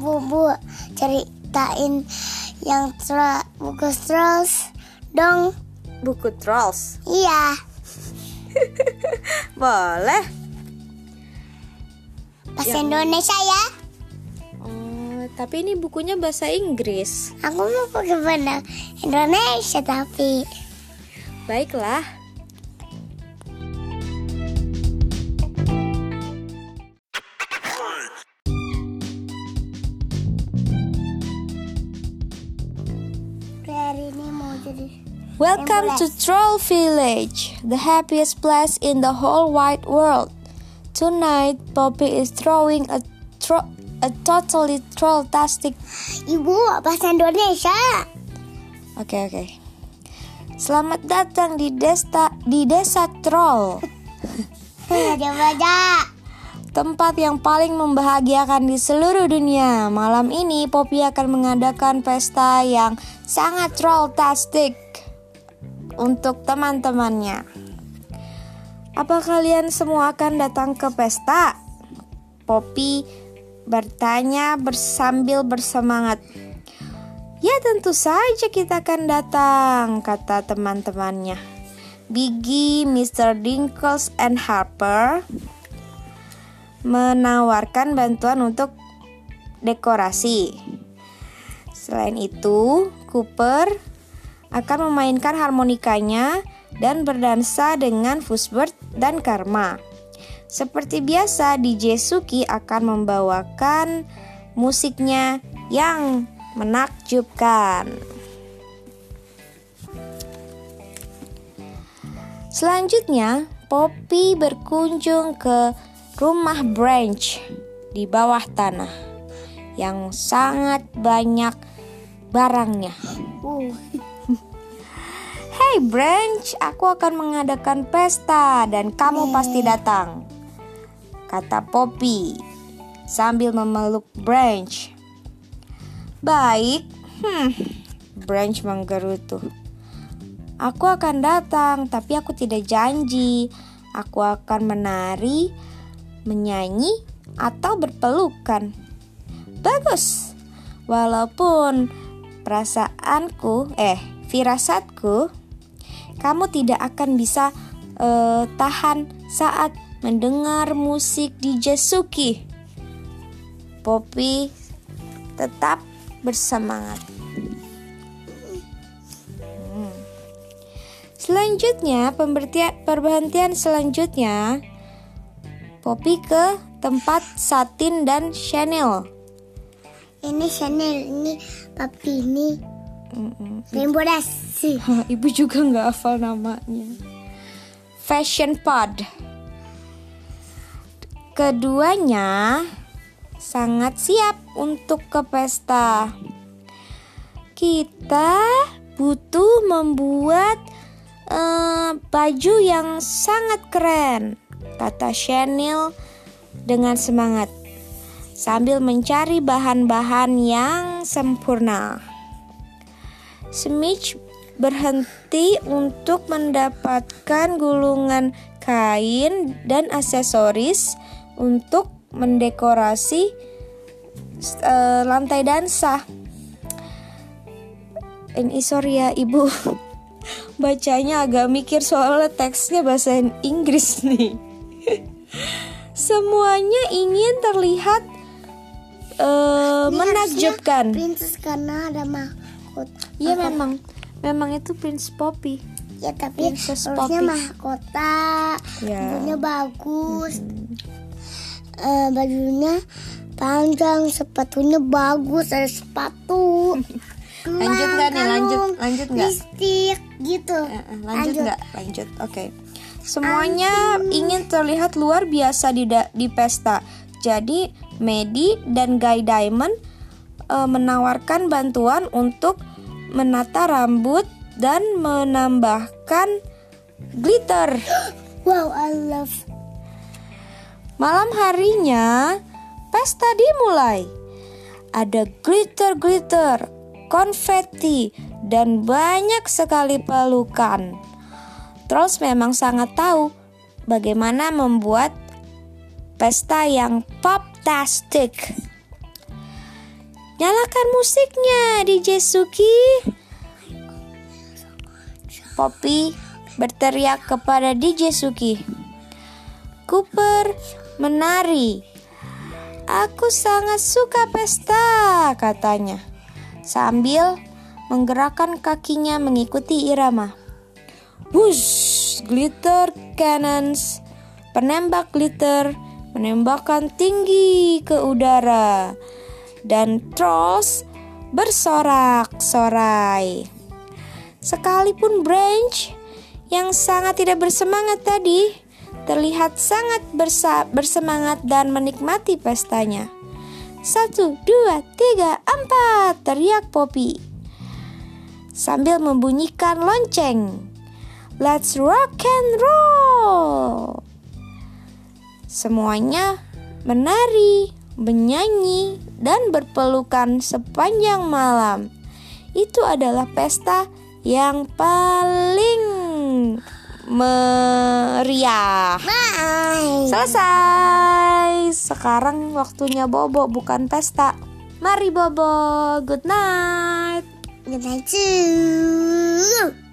Bu, bu, ceritain yang tra buku Trolls dong. Buku Trolls. Iya, Boleh. bahasa Yang- Indonesia ya. Oh, tapi ini bukunya bahasa Inggris. Aku mau pakai bahasa Indonesia tapi Baiklah. Welcome to Troll Village, the happiest place in the whole wide world. Tonight, Poppy is throwing a tro a totally trolltastic. Ibu bahasa Indonesia. Oke oke. Selamat datang di desa di desa troll, tempat yang paling membahagiakan di seluruh dunia. Malam ini Poppy akan mengadakan pesta yang sangat trolltastic untuk teman-temannya. Apa kalian semua akan datang ke pesta? Poppy bertanya bersambil bersemangat. Ya tentu saja kita akan datang, kata teman-temannya. Biggie, Mr. Dinkles, and Harper menawarkan bantuan untuk dekorasi. Selain itu, Cooper akan memainkan harmonikanya dan berdansa dengan Fuzzbird dan Karma. Seperti biasa, DJ Suki akan membawakan musiknya yang menakjubkan. Selanjutnya, Poppy berkunjung ke rumah Branch di bawah tanah yang sangat banyak barangnya. Uh, Hey Branch, aku akan mengadakan pesta dan kamu pasti datang. Kata Poppy sambil memeluk Branch. Baik, hmm, Branch menggerutu. Aku akan datang, tapi aku tidak janji. Aku akan menari, menyanyi, atau berpelukan. Bagus. Walaupun perasaanku, eh, firasatku, kamu tidak akan bisa eh, tahan saat mendengar musik DJ Suki. Poppy tetap bersemangat. Hmm. Selanjutnya, perberhentian selanjutnya, Poppy ke tempat Satin dan Chanel. Ini Chanel, ini papi, ini. Rainbow Dash. Ibu juga nggak hafal namanya. Fashion Pod. Keduanya sangat siap untuk ke pesta. Kita butuh membuat eh, baju yang sangat keren, kata Chanel dengan semangat sambil mencari bahan-bahan yang sempurna. Smith berhenti untuk mendapatkan gulungan kain dan aksesoris untuk mendekorasi eh, lantai dansa. Ini sorry ya ibu, bacanya agak mikir soalnya teksnya bahasa Inggris nih. Semuanya ingin terlihat Ini menakjubkan. Princess karena ada mahkota. Iya memang, memang itu Prince Poppy. Ya tapi Princess harusnya Poppy. mahkota. Ya. Bajunya bagus. Eh, bajunya panjang, sepatunya bagus, ada sepatu. Lanjut nggak nih? Lanjut, lanjut nggak? Lipstick gitu. Eh, lanjut nggak? Lanjut. Oke. Semuanya ingin terlihat luar biasa di di pesta. Jadi Medi dan Guy Diamond eh, menawarkan bantuan untuk menata rambut dan menambahkan glitter. Wow, I love. Malam harinya, pesta dimulai. Ada glitter-glitter, konfeti, dan banyak sekali pelukan. Trolls memang sangat tahu bagaimana membuat pesta yang poptastic. Nyalakan musiknya, DJ Suki. Poppy berteriak kepada DJ Suki. Cooper menari. Aku sangat suka pesta, katanya. Sambil menggerakkan kakinya mengikuti irama. Wush, glitter cannons. Penembak glitter menembakkan tinggi ke udara. Dan trolls bersorak-sorai. Sekalipun Branch yang sangat tidak bersemangat tadi terlihat sangat bersa bersemangat dan menikmati pestanya. Satu, dua, tiga, empat, teriak Poppy sambil membunyikan lonceng. Let's rock and roll. Semuanya menari, menyanyi, dan berpelukan sepanjang malam. Itu adalah pesta yang paling meriah. Bye. Selesai. Sekarang waktunya bobo bukan pesta. Mari bobo. Good night. Good night too.